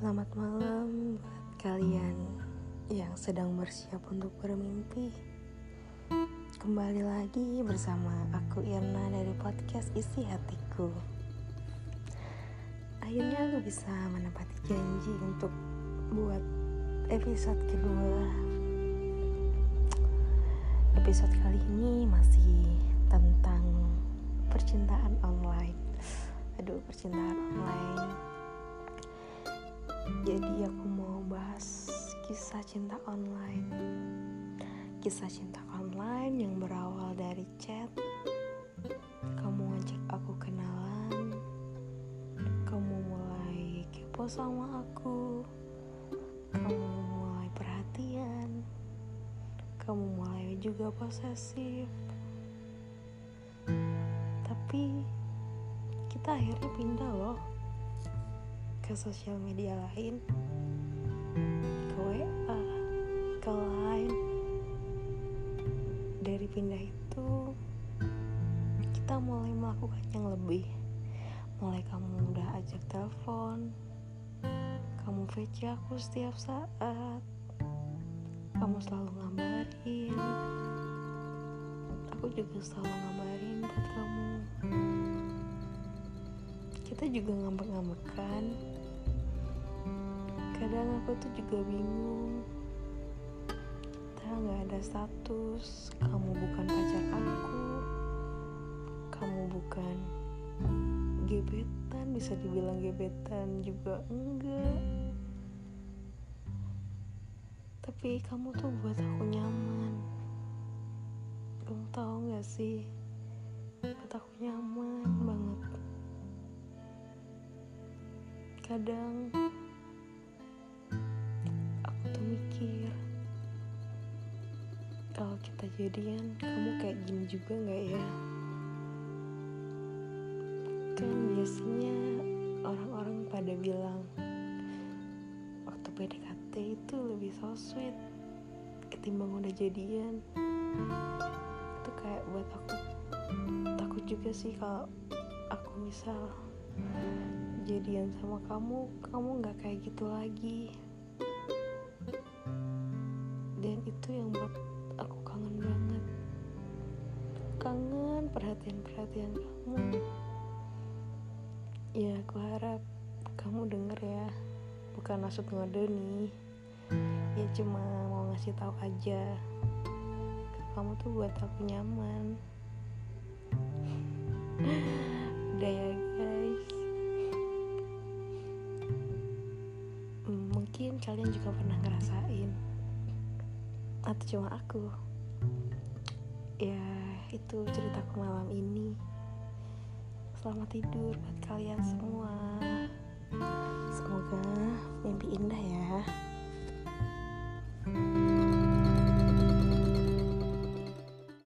Selamat malam buat kalian yang sedang bersiap untuk bermimpi. Kembali lagi bersama aku Irna dari podcast Isi Hatiku. Akhirnya aku bisa menepati janji untuk buat episode kedua. Episode kali ini masih tentang percintaan online. Aduh, percintaan online jadi aku mau bahas kisah cinta online. Kisah cinta online yang berawal dari chat. Kamu ngajak aku kenalan. Kamu mulai kepo sama aku. Kamu mulai perhatian. Kamu mulai juga posesif. Tapi kita akhirnya pindah loh ke sosial media lain ke WA ke Line dari pindah itu kita mulai melakukan yang lebih. Mulai kamu udah ajak telepon kamu VC aku setiap saat kamu selalu ngabarin. Aku juga selalu ngabarin buat kamu. Kita juga ngambek-ngambekan kadang aku tuh juga bingung. Kita nggak ada status. Kamu bukan pacar aku. Kamu bukan gebetan bisa dibilang gebetan juga enggak. Tapi kamu tuh buat aku nyaman. Kamu tahu nggak sih? Buat aku nyaman banget. Kadang kalau kita jadian. Kamu kayak gini juga nggak ya? Kan biasanya orang-orang pada bilang waktu PDKT itu lebih so sweet ketimbang udah jadian. Itu kayak buat aku takut juga sih kalau aku misal jadian sama kamu kamu nggak kayak gitu lagi. Dan itu yang buat kangen banget. Kangen perhatian-perhatian kamu. Ya aku harap kamu denger ya. Bukan maksud ngode nih. Ya cuma mau ngasih tahu aja. Kamu tuh buat aku nyaman. Udah ya guys. Mungkin kalian juga pernah ngerasain. Atau cuma aku ya itu ceritaku malam ini. Selamat tidur buat kalian semua. Semoga